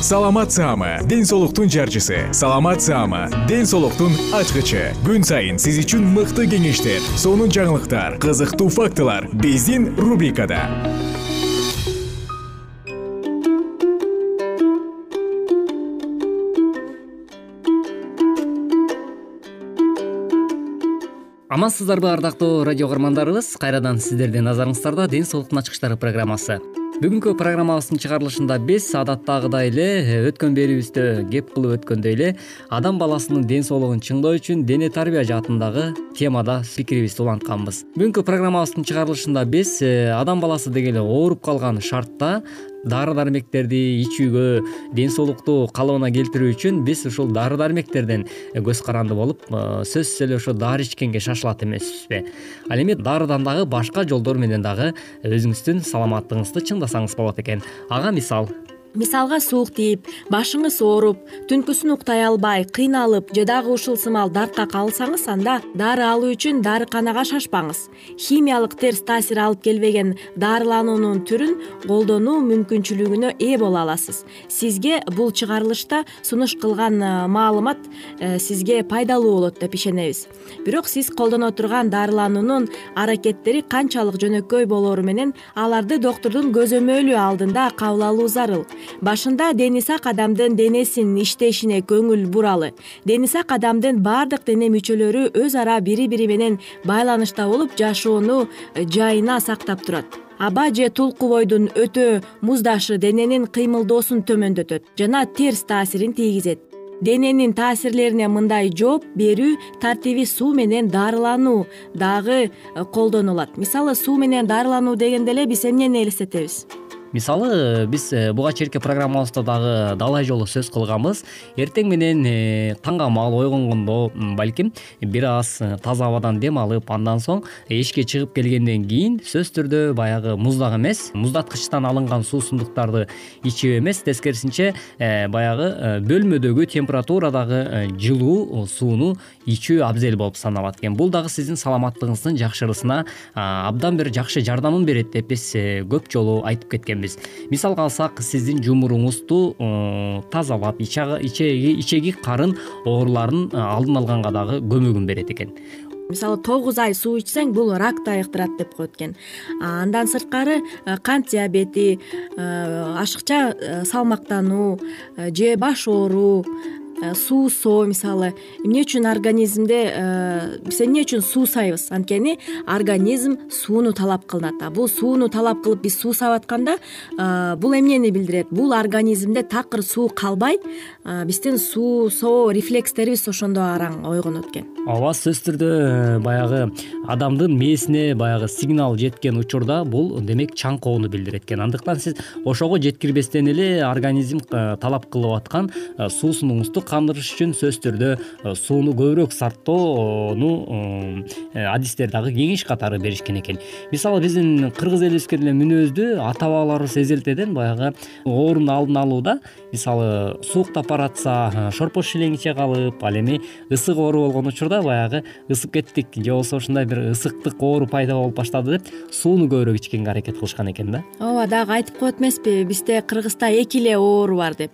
саламат саама ден соолуктун жарчысы. Саламат саама ден соолуктун ачкычы. Күн сайын сиз үчүн мыкты кеңештер сонун жаңылыктар кызыктуу фактылар биздин рубрикада. Амансыздарбы ардактуу радио каармандарыбыз. Кайрадан сиздердин назарыңыздарда ден соолуктун ачкычтары программасы бүгүнкү программабыздын чыгарылышында биз адаттагыдай эле э, өткөн берүүбүздө кеп кылып өткөндөй эле адам баласынын ден соолугун чыңдоо үчүн дене тарбия жаатындагы темада пикирибизди улантканбыз. Бүгүнкү программабыздын чыгарылышында биз э, адам баласы деги эле ооруп калган шартта дары дармектерди ичүүгө ден соолукту калыбына келтирүү үчүн биз ушул дары дармектерден көз каранды болуп сөзсүз эле ошо дары ичкенге шашылат эмеспизби ал эми дарыдан дагы башка жолдор менен дагы өзүңүздүн саламаттыгыңызды чыңдасаңыз болот экен. Ага мисал мисалга суук тийип башыңыз ооруп түнкүсүн уктай албай кыйналып же дагы ушул сымал дартка калсаңыз анда дары алуу үчүн дарыканага шашпаңыз. Химиялык терс таасир алып келбеген дарылануунун түрүн колдонуу мүмкүнчүлүгүнө ээ боло аласыз. Сизге бул чыгарылышта сунуш кылган э, маалымат э, сизге пайдалуу болот деп ишенебиз. Бирок сиз колдоно турган дарылануунун аракеттери канчалык жөнөкөй болоору менен аларды доктурдун көзөмөлү алдында кабыл алуу зарыл башында дени сак адамдын денесинин иштешине көңүл буралы. Дени сак адамдын баардык дене мүчөлөрү өз ара бири бири менен байланышта болуп жашоону э, жайына сактап турат. Аба же тулку бойдун өтө муздашы дененин кыймылдоосун төмөндөтөт жана терс таасирин тийгизет. Дененин таасирлерине мындай жооп берүү тартиби суу менен дарылануу дагы э, колдонулат. Мисалы суу менен дарылануу дегенде эле биз эмнени элестетебиз мисалы биз э, буга чейинки программабызда дагы далай жолу сөз кылганбыз. Эртең менен э, таңга маал ойгонгондо балким бир аз э, таза абадан дем алып андан соң эшикке чыгып келгенден кийин сөзсүз түрдө баягы муздак эмес муздаткычтан алынган суусундуктарды ичип эмес. Тескерисинче баягы бөлмөдөгү температурадагы жылуу сууну ичүү абзел болуп саналат экен. Бул дагы сиздин саламаттыгыңыздын жакшырысына абдан бир жакшы жардамын берет деп биз көп жолу айтып кеткенбиз мисалга алсак сиздин жумуруңузду э, тазалап ичеги карын ооруларын э, алдын алганга дагы көмөгүн берет экен. Мисалы тогуз ай суу ичсең бул ракты айыктырат деп коет экен. Андан сырткары э, кант диабети ашыкча салмактануу же баш ооруу Э, суусоо мисалы эмне үчүн организмде э, биз эмне үчүн суусайбыз анткени организм сууну талап кылынат а бул сууну талап кылып биз суусап атканда э, бул эмнени билдирет? Бул организмде такыр суу калбай биздин суусоо рефлекстерибиз ошондо араң ойгонот экен ооба сөзсүз түрдө баягы адамдын мээсине баягы сигнал жеткен учурда бул демек чаңкоону билдирет экен. Андыктан сиз ошого жеткирбестен эле организм талап кылып аткан суусундуңузду кандырыш үчүн сөзсүз түрдө сууну көбүрөөк сарптоону адистер дагы кеңеш катары беришкен экен. Мисалы биздин кыргыз элибизге деле мүнөздүү ата бабаларыбыз эзелтеден баягы оорунун алдын алууда мисалы сууктап баратса шорпо шилең иче калып ал эми ысык оору болгон учурда баягы ысып кеттик же болбосо ушундай бир ысыктык оору пайда болуп баштады деп сууну көбүрөөк ичкенге аракет кылышкан экен да. Ооба дагы айтып коет эмеспи бизде кыргызда эки эле оору бар деп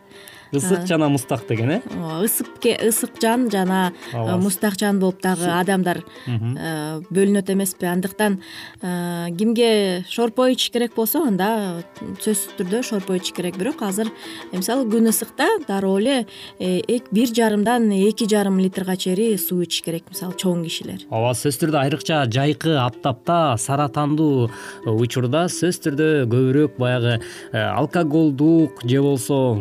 ысык жана мустак деген э? Ооба ысык жан жана э, мустак жан болуп дагы адамдар э, бөлүнөт эмеспи. Андыктан э, кимге шорпо ичиш керек болсо анда сөзсүз түрдө шорпо ичиш керек. Бирок азыр мисалы күн ысыкта дароо эле бир жарымдан эки жарым литрга чейин суу ичиш керек мисалы чоң кишилер. Ооба сөзсүз түрдө айрыкча жайкы аптапта саратандуу учурда сөзсүз түрдө көбүрөөк баягы алкоголдук же болбосо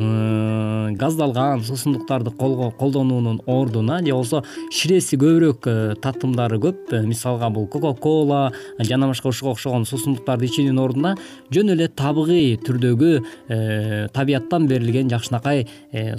газдалган суусундуктарды колдонуунун ордуна же болбосо ширеси көбүрөөк э, татымдары көп. Э, мисалга бул кока кола жана башка ушуга окшогон суусундуктарды ичүүнүн ордуна жөн эле табигый түрдөгү э, табияттан берилген жакшынакай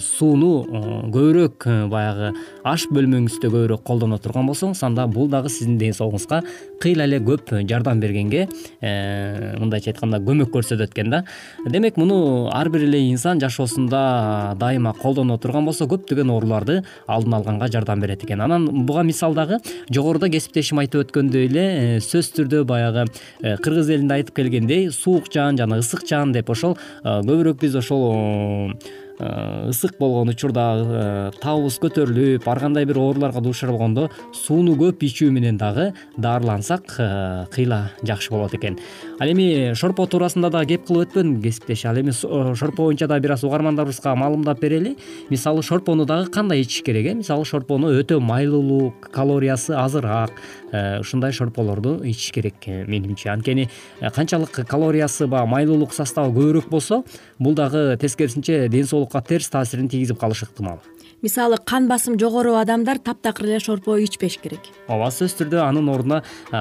сууну көбүрөөк баягы аш бөлмөңүздө көбүрөөк колдоно турган болсоңуз анда бул дагы сиздин ден соолугуңузга кыйла эле көп жардам бергенге мындайча айтканда көмөк көрсөтөт экен да. Демек муну ар бир эле инсан жашоосунда дайыма колдоно турган болсо көптөгөн ооруларды алдын алганга жардам берет экен. Анан буга мисал дагы жогоруда кесиптешим айтып өткөндөй эле э, сөзсүз түрдө баягы э, кыргыз элинде айтып келгендей суук жан жана ысык жан деп ошол э, көбүрөөк биз ошол ысык болгон учурда э, табыбыз көтөрүлүп ар кандай бир ооруларга дуушар болгондо сууну көп ичүү менен дагы даарылансак э, кыйла жакшы болот экен. Ал эми шорпо туурасында дагы кеп кылып өтпөдүмбү кесиптеш ал эми шорпо боюнча дагы бир аз угармандарыбызга маалымдап берели. Мисалы шорпону дагы кандай ичиш керек э? Мисалы шорпону өтө майлуулуу калориясы азыраак ушундай шорполорду ичиш керек менимче. Анткени канчалык калориясы баягы майлуулук составы көбүрөөк болсо бул дагы тескерисинче ден терс таасирин тийгизип калышы ыктымал мисалы кан басым жогору адамдар таптакыр эле шорпо ичпеш керек. Ооба сөзсүз түрдө анын ордуна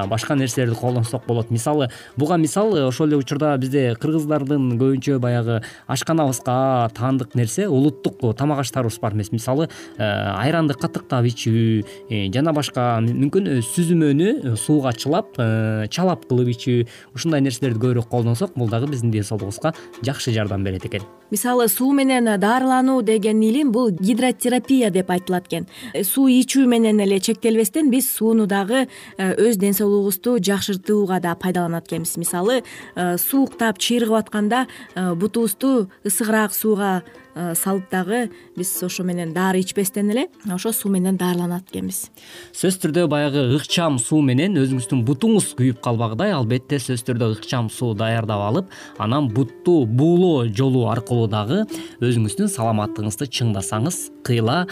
башка нерселерди колдонсок болот. Мисалы буга мисал ошол эле учурда бизде кыргыздардын көбүнчө баягы ашканабызга таандык нерсе улуттук тамак аштарыбыз бар эмес. Мисалы айранды кытыктап ичүү э, жана башка мүмкүн сүзүмөнү сууга чылап э, чалап кылып ичүү ушундай нерселерди көбүрөөк колдонсок бул дагы биздин ден соолугубузга жакшы жардам берет экен. Мисалы суу менен даарылануу деген илим бул гидротерапия деп айтылат экен. Э, суу ичүү менен эле чектелбестен биз сууну дагы э, өз ден соолугубузду жакшыртууга да пайдаланат экенбиз. Мисалы э, сууктап чыйрыгып атканда бутубузду ысыгыраак сууга салып дагы биз ошо менен дары ичпестен эле ошо суу менен даарыланат экенбиз. Сөзсүз түрдө баягы ыкчам суу менен өзүңүздүн бутуңуз күйүп калбагыдай албетте сөзсүз түрдө ыкчам суу даярдап алып анан бутту буулоо жолу аркылуу дагы өзүңүздүн саламаттыгыңызды чыңдасаңыз кыйла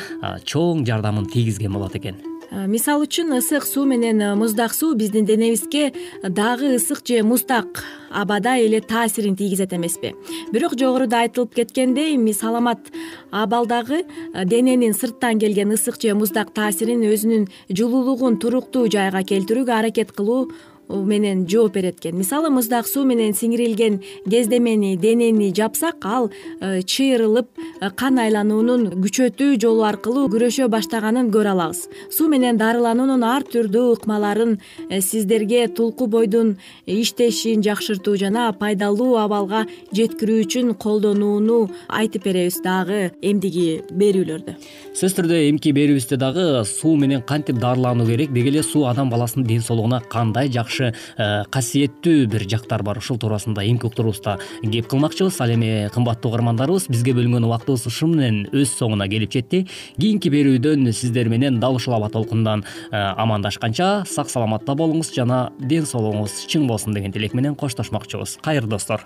чоң жардамын тийгизген болот экен. Э, мисалы үчүн ысык суу менен э, муздак суу биздин денебизге дагы ысык же муздак абада эле таасирин тийгизет эмеспи. Бирок жогоруда айтылып кеткендей саламат абалдагы э, дененин сырттан келген ысык же муздак таасирин өзүнүн жылуулугун туруктуу жайга келтирүүгө аракет кылуу менен жооп берет экен мисалы муздак суу менен сиңирилген кездемени денени жапсак ал э, чыйрылып э, кан айлануунун күчөтүү жолу аркылуу күрөшө баштаганын көрө алабыз. Суу менен дарылануунун ар түрдүү ыкмаларын э, сиздерге тулку бойдун иштешин жакшыртуу жана пайдалуу абалга жеткирүү үчүн колдонууну айтып беребиз дагы эмдиги берүүлөрдө сөзсүз түрдө эмки берүүбүздө дагы суу менен кантип дарылануу керек? Деги эле суу адам баласынын ден соолугуна кандай жакшы Э, касиеттүү бир жактары бар. Ушул туурасында эмки уктуруубузда кеп кылмакчыбыз. Ал эми кымбаттуу угармандарыбыз бизге бөлүнгөн убактыбыз ушуну менен өз соңуна келип жетти. Кийинки берүүдөн сиздер менен дал ушул аба толкундан э, амандашканча сак саламатта болуңуз жана ден соолугуңуз чың болсун деген тилек менен коштошмокчубуз. Кайрылуу достор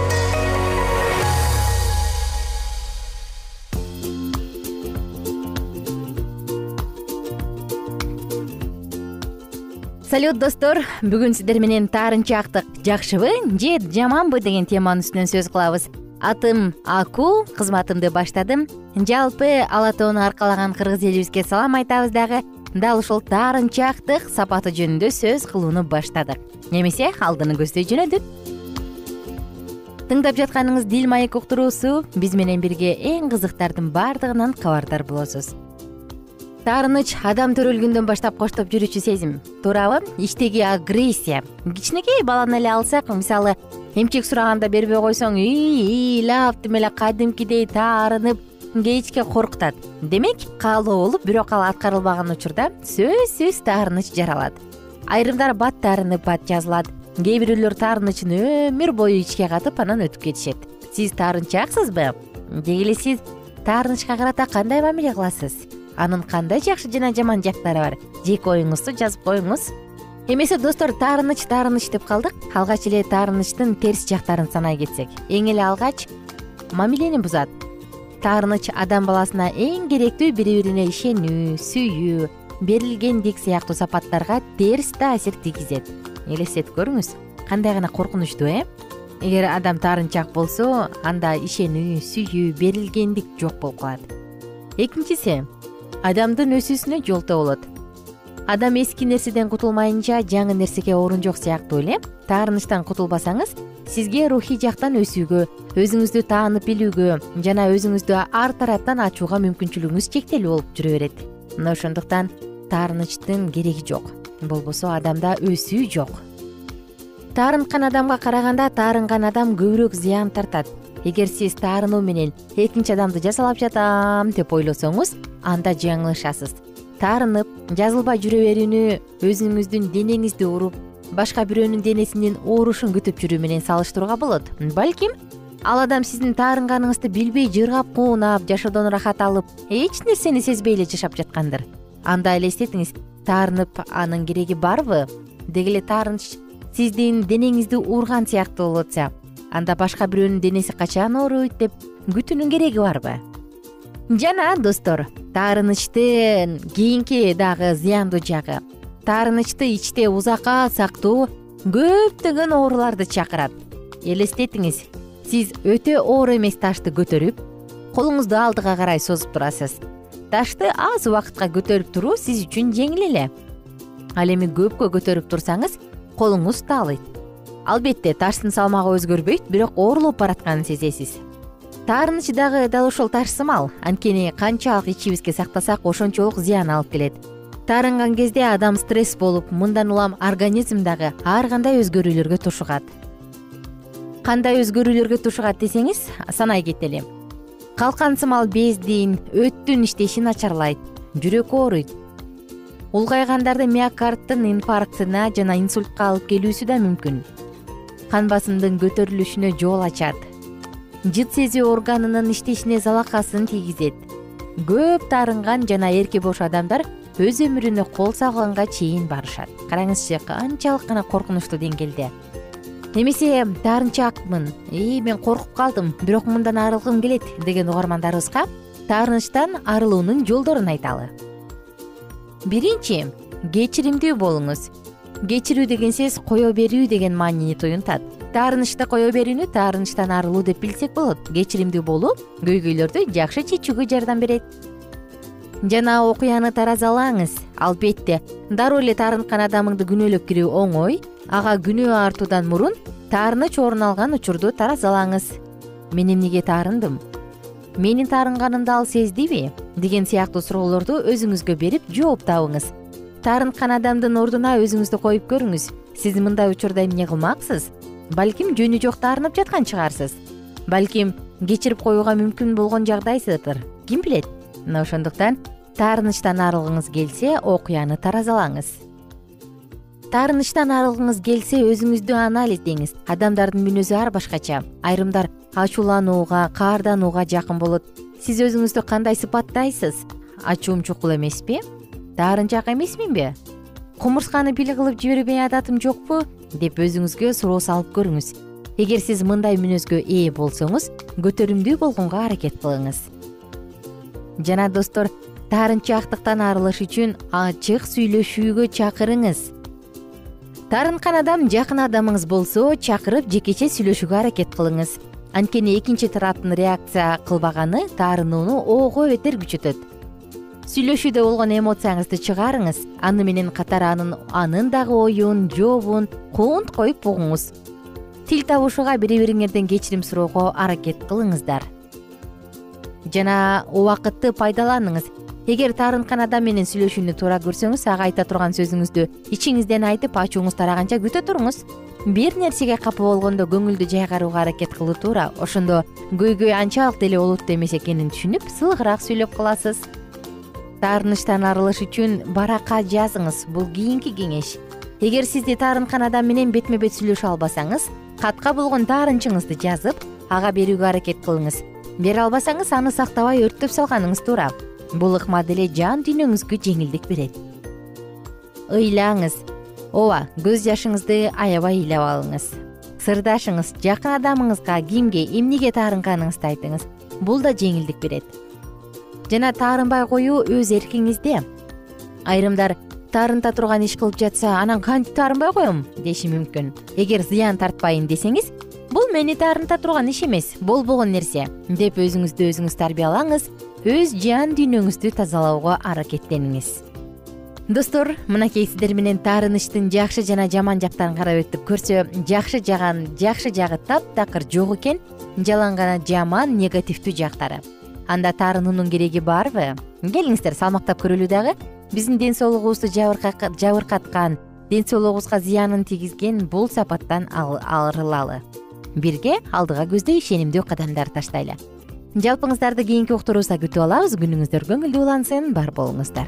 салют достор. Бүгүн сиздер менен таарынчаактык жакшыбы же жаманбы деген теманын үстүнөн сөз кылабыз. Атым аку кызматымды баштадым. Жалпы ала тоону аркалаган кыргыз элибизге салам айтабыз дагы. Дал ушул таарынчаактык сапаты жөнүндө сөз кылууну баштадык. Эмесе алдыны көздөй жөнөдүк тыңдап жатканыңыз дил маек уктуруусу. Биз менен бирге эң кызыктардын баардыгынан кабардар болосуз таарыныч адам төрөлгөндөн баштап коштоп жүрүүчү сезим. Туурабы ичтеги агрессия. Кичинекей баланы эле алсак мисалы эмчек сураганда бербей койсоң ыйлап тим эле кадимкидей таарынып кечке коркутат демек каалоо бирок ал аткарылбаган учурда сөзсүз таарыныч жаралат. Айрымдар бат таарынып бат жазылат. Кээ бирөөлөр таарынычын өмүр бою ичке катып анан өтүп кетишет. Сиз таарынчааксызбы деги эле сиз таарынычка карата кандай мамиле кыласыз анын кандай жакшы жана жаман жактары бар? Жеке оюңузду жазып коюңуз. Эмесе достор таарыныч таарыныч деп калдык. Алгач эле таарынычтын терс жактарын санай кетсек. Эң эле алгач мамилени бузат. Таарыныч адам баласына эң керектүү бири бирине ишенүү сүйүү берилгендик сыяктуу сапаттарга терс таасир тийгизет. Элестетип көрүңүз кандай гана коркунучтуу э? Эгер адам таарынчаак болсо анда ишенүү сүйүү берилгендик жок болуп калат. Экинчиси адамдын өсүүсүнө жолтоо болот адам эски нерседен кутулмайынча жаңы нерсеге орун жок сыяктуу эле таарынычтан кутулбасаңыз сизге рухий жактан өсүүгө өзүңүздү таанып билүүгө жана өзүңүздү ар тараптан ачууга мүмкүнчүлүгүңүз чектелүү болуп жүрө берет. Мына ошондуктан таарынычтын кереги жок. Болбосо адамда өсүү жок. Таарынткан адамга караганда таарынган адам көбүрөөк зыян тартат эгер сиз таарынуу менен экинчи адамды жазалап жатам деп ойлосоңуз анда жаңылышасыз. Таарынып жазылбай жүрө берүүнү өзүңүздүн денеңизди уруп башка бирөөнүн денесинин оорушун күтүп жүрүү менен салыштырууга болот. Балким ал адам сиздин таарынганыңызды билбей жыргап куунап жашоодон ырахат алып эч нерсени сезбей эле жашап жаткандыр. Анда элестетиңиз таарынып анын кереги барбы? Деги эле таарыныч сиздин денеңизди уурган сыяктуу болуп атса анда башка бирөөнүн денеси качан ооруйт деп күтүүнүн кереги барбы? Жана достор таарынычтын кийинки дагы зыяндуу жагы. Таарынычты ичте узакка сактоо көптөгөн ооруларды чакырат. Элестетиңиз сиз өтө оор эмес ташты көтөрүп колуңузду алдыга карай созуп турасыз. Ташты аз убакытка көтөрүп туруу сиз үчүн жеңил эле. Ал эми көпкө көтөрүп турсаңыз колуңуз таалыйт албетте таштын салмагы өзгөрбөйт бирок оорлоп баратканын сезесиз. Таарыныч дагы дал ошол таш сымал анткени канчалык ичибизге сактасак ошончолук зыян алып келет. Таарынган кезде адам стресс болуп мындан улам организм дагы ар кандай өзгөрүүлөргө тушугат кандай өзгөрүүлөргө тушугат десеңиз санай кетели калкан сымал бездин өттүн иштешин начарлайт жүрөк ооруйт. Улгайгандарды миокардтын инфарктына жана инсультка алып келүүсү да мүмкүн кан басымдын көтөрүлүшүнө жол ачат. Жыт сезүү органынын иштешине залакасын тийгизет. Көп таарынган жана эрки бош адамдар өз өмүрүнө кол салганга чейин барышат. Караңызчы канчалык гана коркунучтуу деңгээлде. Эмесе таарынчаакмын ии мен коркуп калдым бирок мындан арылгым келет деген угармандарыбызга таарынычтан арылуунун жолдорун айталы. Биринчи кечиримдүү болуңуз кечирүү деген сөз кое берүү деген маанини туюнтат. Таарынычты кое берүүнү таарынычтан арылуу деп билсек болот. Кечиримдүү болуу көйгөйлөрдү жакшы чечүүгө жардам берет жана окуяны таразалаңыз. Албетте дароо эле таарынткан адамыңды күнөөлөп кирүү оңой ага күнөө артуудан мурун таарыныч орун алган учурду таразалаңыз. Мен эмнеге таарындым? Менин таарынганымды ал сездиби? Деген сыяктуу суроолорду өзүңүзгө берип жооп табыңыз таарынткан адамдын ордуна өзүңүздү коюп көрүңүз. Сиз мындай учурда эмне кылмаксыз? Балким жөнү жок таарынып жаткан чыгарсыз. Балким кечирип коюуга мүмкүн болгон жагдайсызdır ким билет? Мына ошондуктан таарынычтан арылгыңыз келсе окуяны таразалаңыз. Таарынычтан арылгыңыз келсе өзүңүздү анализдеңиз адамдардын мүнөзү ар башкача. Айрымдар ачууланууга каарданууга жакын болот. Сиз өзүңүздү кандай сыпаттайсыз? Ачуум чукул эмеспи таарынчаак эмесминби? Кумурсканы пил кылып жибербей адатым жокпу? Деп өзүңүзгө суроо салып көрүңүз. Эгер сиз мындай мүнөзгө ээ болсоңуз көтөрүмдүү болгонго аракет кылыңыз. Жана достор таарынчаактыктан арылыш үчүн ачык сүйлөшүүгө чакырыңыз. Таарынткан адам жакын адамыңыз болсо чакырып жекече сүйлөшүүгө аракет кылыңыз. Анткени экинчи тараптын реакция кылбаганы таарынууну ого бетер күчөтөт сүйлөшүүдө болгон эмоцияңызды чыгарыңыз. Аны менен катар анын анын дагы оюн жообун куунт коюп угуңуз тил табышууга бири бириңерден кечирим суроого аракет кылыңыздар. Жана убакытты пайдаланыңыз. Эгер таарынткан адам менен сүйлөшүүнү туура көрсөңүз ага айта турган сөзүңүздү ичиңизден айтып ачууңуз тараганча күтө туруңуз. Бир нерсеге капа болгондо көңүлдү жайгарууга аракет кылуу туура ошондо көйгөй анчалык деле олуттуу эмес экенин түшүнүп сылыгыраак сүйлөп каласыз таарынычтан арылыш үчүн баракка жазыңыз. Бул кийинки кеңеш. Эгер сизди таарынткан адам менен бетме бет сүйлөшө албасаңыз катка болгон таарынычыңызды жазып ага берүүгө аракет кылыңыз. Бере албасаңыз аны сактабай өрттөп салганыңыз туура. Бул ыкма деле жан дүйнөңүзгө жеңилдик берет. Ыйлаңыз. Ооба көз жашыңызды аябай ыйлап алыңыз. Сырдашыңыз жакын адамыңызга кимге эмнеге таарынганыңызды айтыңыз. Бул да жеңилдик берет жана таарынбай коюу өз эркиңизде. Айрымдар таарынта турган иш кылып жатса анан кантип таарынбай коем? Деши мүмкүн. Эгер зыян тартпайын десеңиз бул мени таарынта турган иш эмес болбогон нерсе. Деп өзүңүздү өзүңүз тарбиялаңыз өз жан дүйнөңүздү тазалоого аракеттениңиз. Достор мынакей сиздер менен таарынычтын жакшы жана жаман жактарын карап өттүк. Көрсө жакшы жаган жакшы жагы таптакыр жок экен жалаң гана жаман негативдүү жактары анда таарынуунун кереги барбы? Келиңиздер салмактап көрөлү дагы. Биздин ден соолугубузду жабыркаткан ден соолугубузга зыянын тийгизген бул сапаттан арылалы бирге алдыга көздөй ишенимдүү кадамдар таштайлы. Жалпыңыздарды кийинки уктуруубузда күтүп алабыз. Күнүңүздөр көңүлдүү улансын. Бар болуңуздар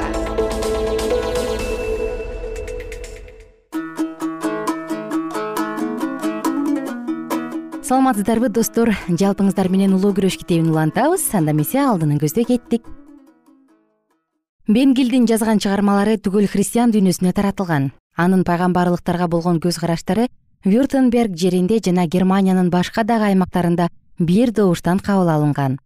саламатсыздарбы достор? Жалпыңыздар менен улуу күрөш китебин улантабыз. Анда эмесе алдыны көздөй кеттик. Бенгилдин жазган чыгармалары түгөл христиан дүйнөсүнө таратылган. Анын пайгамбарлыктарга болгон көз караштары вюртенберг жеринде жана германиянын башка дагы аймактарында бир добуштан кабыл алынган.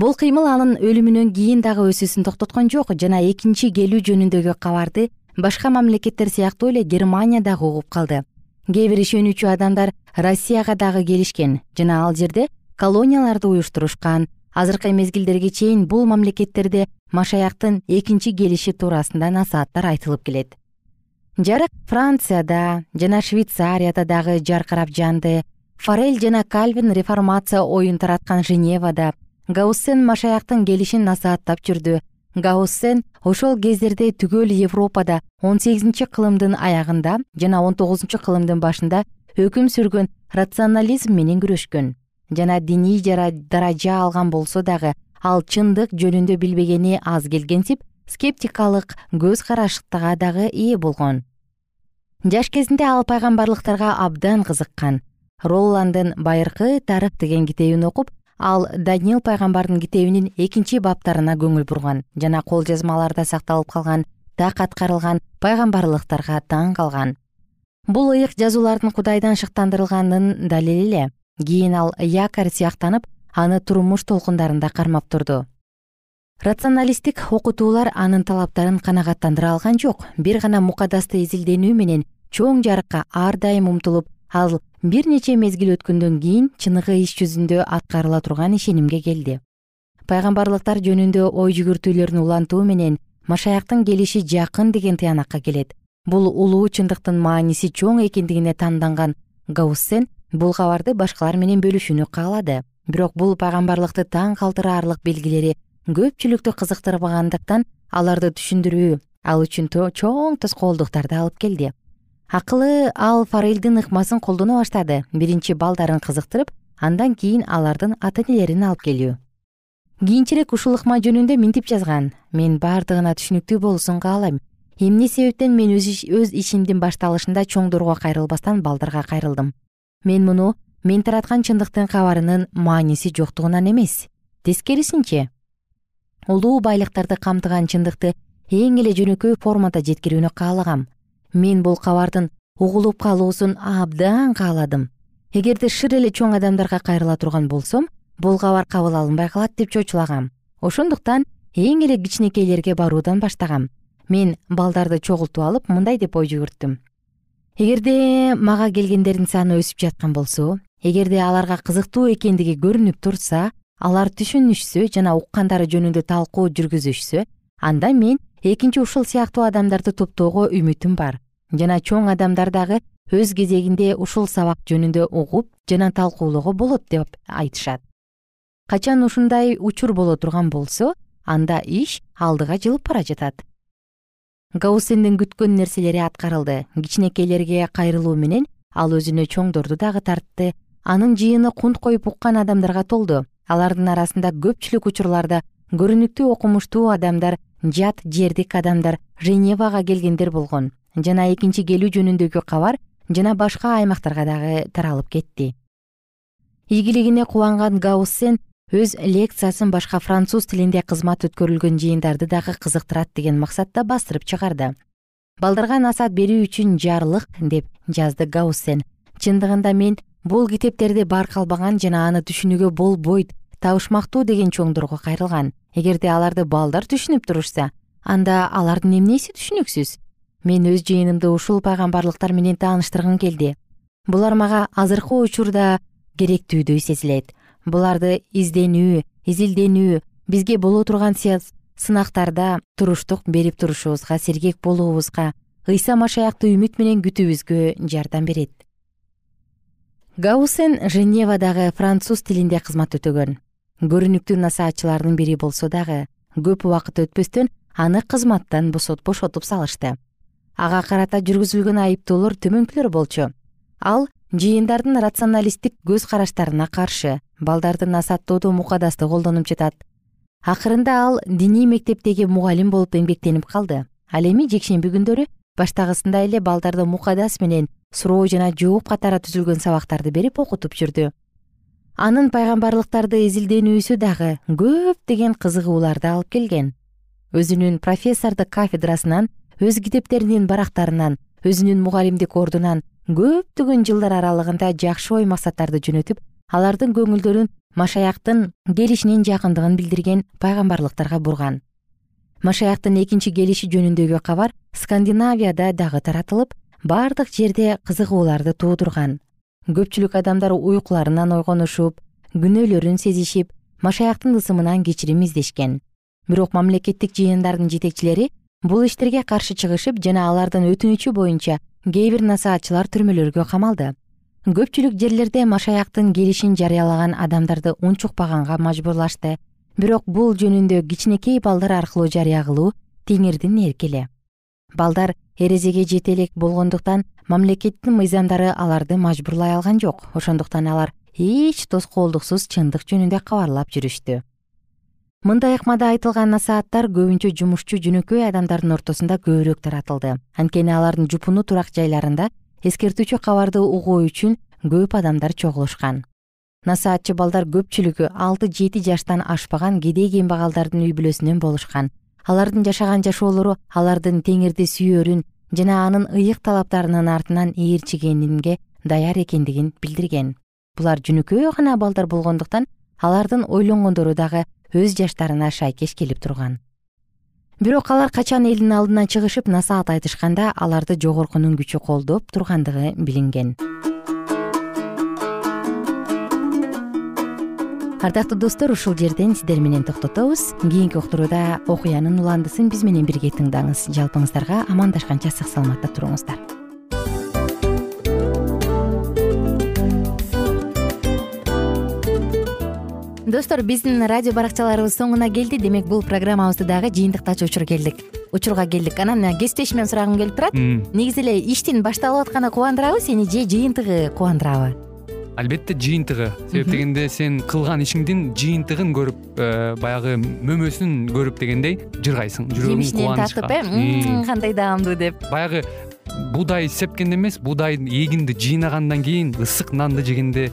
Бул кыймыл анын өлүмүнөн кийин дагы өсүүсүн токтоткон жок жана экинчи келүү жөнүндөгү кабарды башка мамлекеттер сыяктуу эле германия дагы угуп калды кээ бир ишенүүчү адамдар россияга дагы келишкен жана ал жерде колонияларды уюштурушкан азыркы мезгилдерге чейин бул мамлекеттерде машаяктын экинчи келиши туурасында насааттар айтылып келет. Жарык францияда жана швейцарияда дагы жаркырап жанды форель жана кальвин реформация оюн тараткан женевада гауссен машаяктын келишин насааттап жүрдү. Гауссен ошол кездерде түгөл европада он сегизинчи кылымдын аягында жана он тогузунчу кылымдын башында өкүм сүргөн рационализм менен күрөшкөн. Жана диний даража алган болсо дагы ал чындык жөнүндө билбегени аз келгенсип скептикалык көз карашга дагы ээ болгон. Жаш кезинде ал пайгамбарлыктарга абдан кызыккан. Ролландын байыркы тарых деген китебин окуп ал даниил пайгамбардын китебинин экинчи баптарына көңүл бурган жана кол жазмаларда сакталып калган так аткарылган пайгамбарлыктарга таң калган. Бул ыйык жазуулардын кудайдан шыктандырылганын далили эле. Кийин ал якорь сыяктанып аны турмуш толкундарында кармап турду. Рационалисттик окутуулар анын талаптарын канагаттандыра алган жок. Бир гана мукадасты изилденүү менен чоң жарыкка ар дайым умтулуп ал бир нече мезгил өткөндөн кийин чыныгы иш жүзүндө аткарыла турган ишенимге келди. Пайгамбарлыктар жөнүндө ой жүгүртүүлөрүн улантуу менен машаяктын келиши жакын деген тыянакка келет. Бул улуу чындыктын мааниси чоң экендигине таанданган гауссен бул кабарды башкалар менен бөлүшүүнү каалады. Бирок бул пайгамбарлыкты таң калтыраарлык белгилери көпчүлүктү кызыктырбагандыктан аларды түшүндүрүү ал үчүн чоң тоскоолдуктарды алып келди акылы ал форельдин ыкмасын колдоно баштады. Биринчи балдарын кызыктырып андан кийин алардын ата энелерин алып келүү. Кийинчерээк ушул ыкма жөнүндө минтип жазган. Мен баардыгына түшүнүктүү болуусун каалайм. Эмне себептен мен өз ишимдин башталышында чоңдорго кайрылбастан балдарга кайрылдым? Мен муну мен тараткан чындыктын кабарынын мааниси жоктугунан эмес. Тескерисинче улуу байлыктарды камтыган чындыкты эң эле жөнөкөй формада жеткирүүнү каалагам мен бул кабардын угулуп калуусун абдан кааладым. Эгерде шыр эле чоң адамдарга кайрыла турган болсом бул кабар кабыл алынбай калат деп чочулагам. Ошондуктан эң эле кичинекейлерге баруудан баштагам. Мен балдарды чогултуп алып мындай деп ой жүгүрттүм. Эгерде мага келгендердин саны өсүп жаткан болсо эгерде аларга кызыктуу экендиги көрүнүп турса алар түшүнүшсө жана уккандары жөнүндө талкуу жүргүзүшсө анда мен экинчи ушул сыяктуу адамдарды топтоого үмүтүм бар жана чоң адамдар дагы өз кезегинде ушул сабак жөнүндө угуп жана талкуулоого болот деп айтышат. Качан ушундай учур боло турган болсо анда иш алдыга жылып бара жатат. Гауссендин күткөн нерселери аткарылды. Кичинекейлерге кайрылуу менен ал өзүнө чоңдорду дагы тартты. Анын жыйыны кунт коюп уккан адамдарга толду. Алардын арасында көпчүлүк учурларда көрүнүктүү окумуштуу адамдар жат жердик адамдар женевага келгендер болгон жана экинчи келүү жөнүндөгү кабар жана башка аймактарга дагы таралып кетти. Ийгилигине кубанган гауссен өз лекциясын башка француз тилинде кызмат өткөрүлгөн жыйындарды дагы кызыктырат деген максатта бастырып чыгарды. Балдарга насаат берүү үчүн жарлык деп жазды гауссен чындыгында мен бул китептерди байкалбаган жана аны түшүнүүгө болбойт табышмактуу деген чоңдорго кайрылган. Эгерде аларды балдар түшүнүп турушса анда алардын эмнеси түшүнүксүз мен өз жыйынымды ушул пайгамбарлыктар менен тааныштыргым келди. Булар мага азыркы учурда керектүүдөй сезилет. Буларды изденүү изилденүү бизге боло турган сынактарда туруштук берип турушубузга сергек болуубузга ыйса машаякты үмүт менен күтүүбүзгө жардам берет. Гаусен женевадагы француз тилинде кызмат өтөгөн. Көрүнүктүү насаатчылардын бири болсо дагы көп убакыт өтпөстөн аны кызматтан бошотуп салышты ага карата жүргүзүлгөн айыптоолор төмөнкүлөр болчу. Ал жыйындардын рационалисттик көз караштарына каршы балдарды насааттоодо мукадасты колдонуп жатат. Акырында ал диний мектептеги мугалим болуп эмгектенип калды. Ал эми жекшемби күндөрү баштагысындай эле балдарды мукадас менен суроо жана жооп катары түзүлгөн сабактарды берип окутуп жүрдү. Анын пайгамбарлыктарды изилденүүсү дагы көптөгөн кызыгууларды алып келген. Өзүнүн профессордук кафедрасынан өз китептеринин барактарынан өзүнүн мугалимдик ордунан көптөгөн жылдар аралыгында жакшы ой максаттарды жөнөтүп алардын көңүлдөрүн машаяктын келишинин жакындыгын билдирген пайгамбарлыктарга бурган. Машаяктын экинчи келиши жөнүндөгү кабар скандинавияда дагы таратылып бардык жерде кызыгууларды туудурган. Көпчүлүк адамдар уйкуларынан ойгонушуп күнөөлөрүн сезишип машаяктын ысымынан кечирим издешкен. Бирок мамлекеттик жыйындардын жетекчилери бул иштерге каршы чыгышып жана алардын өтүнүчү боюнча кээ бир насаатчылар түрмөлөргө камалды. Көпчүлүк жерлерде машаяктын келишин жарыялаган адамдарды унчукпаганга мажбурлашты. Бирок бул жөнүндө кичинекей балдар аркылуу жарыя кылуу теңирдин эрки эле балдар эрезеге жете элек болгондуктан мамлекеттин мыйзамдары аларды мажбурлай алган жок. Ошондуктан алар эч тоскоолдуксуз чындык жөнүндө кабарлап жүрүштү мындай ыкмада айтылган насааттар көбүнчө жумушчу жөнөкөй адамдардын ортосунда көбүрөөк таратылды. Анткени алардын жупуну турак жайларында эскертүүчү кабарды угуу үчүн көп адамдар чогулушкан. Насаатчы балдар көпчүлүгү алты жети жаштан ашпаган кедей кембагалдардын үй бүлөсүнөн болушкан. Алардын жашаган жашоолору алардын теңирди сүйөрүн жана анын ыйык талаптарынын артынан ээрчигенинге даяр экендигин билдирген. Булар жөнөкөй гана балдар болгондуктан алардын ойлонгондору дагы өз жаштарына шайкеш келип турган. Бирок алар качан элдин алдына чыгышып насаат айтышканда аларды жогоркунун күчү колдоп тургандыгы билинген. Ардактуу достор ушул жерден сиздер менен токтотобуз. Кийинки уктурууда окуянын уландысын биз менен бирге тыңдаңыз. Жалпыңыздарга амандашканча сак саламатта туруңуздар достор биздин радио баракчаларыбыз соңуна келди. Демек бул программабызды дагы жыйынтыктачу учур келдик. Учурга келдик. Анан кесиптешимден сурагым келип турат. Негизи эле иштин башталып атканы кубандырабы сени же жыйынтыгы кубандырабы албетте жыйынтыгы. Себеп дегенде сен кылган ишиңдин жыйынтыгын көрүп э, баягы мөмөсүн көрүп дегендей жыргайсың жүрөгүң жемишинен тартып э? Кандай даамдуу деп. Баягы буудай сепкенде эмес буудай эгинди жыйнагандан кийин ысык нанды жегенде